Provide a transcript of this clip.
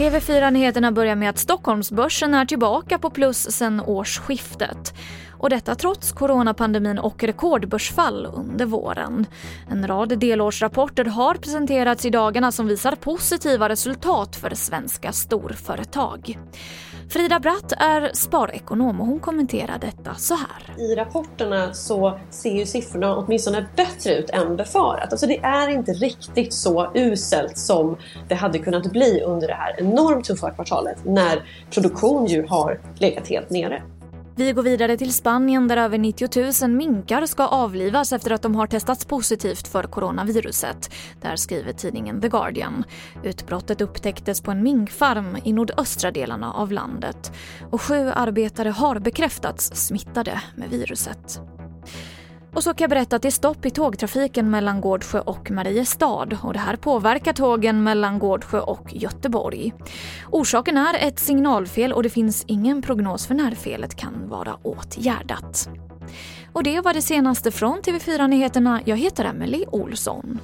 TV4-nyheterna börjar med att Stockholmsbörsen är tillbaka på plus sedan årsskiftet. Och detta trots coronapandemin och rekordbörsfall under våren. En rad delårsrapporter har presenterats i dagarna som visar positiva resultat för svenska storföretag. Frida Bratt är sparekonom och hon kommenterar detta så här. I rapporterna så ser ju siffrorna åtminstone bättre ut än befarat. Alltså det är inte riktigt så uselt som det hade kunnat bli under det här enormt tuffa kvartalet när produktion ju har legat helt nere. Vi går vidare till Spanien där över 90 000 minkar ska avlivas efter att de har testats positivt för coronaviruset. Där skriver tidningen The Guardian. Utbrottet upptäcktes på en minkfarm i nordöstra delarna av landet. Och sju arbetare har bekräftats smittade med viruset. Och så kan jag berätta att det är stopp i tågtrafiken mellan Gårdsjö och Mariestad och det här påverkar tågen mellan Gårdsjö och Göteborg. Orsaken är ett signalfel och det finns ingen prognos för när felet kan vara åtgärdat. Och det var det senaste från TV4 Nyheterna. Jag heter Emily Olsson.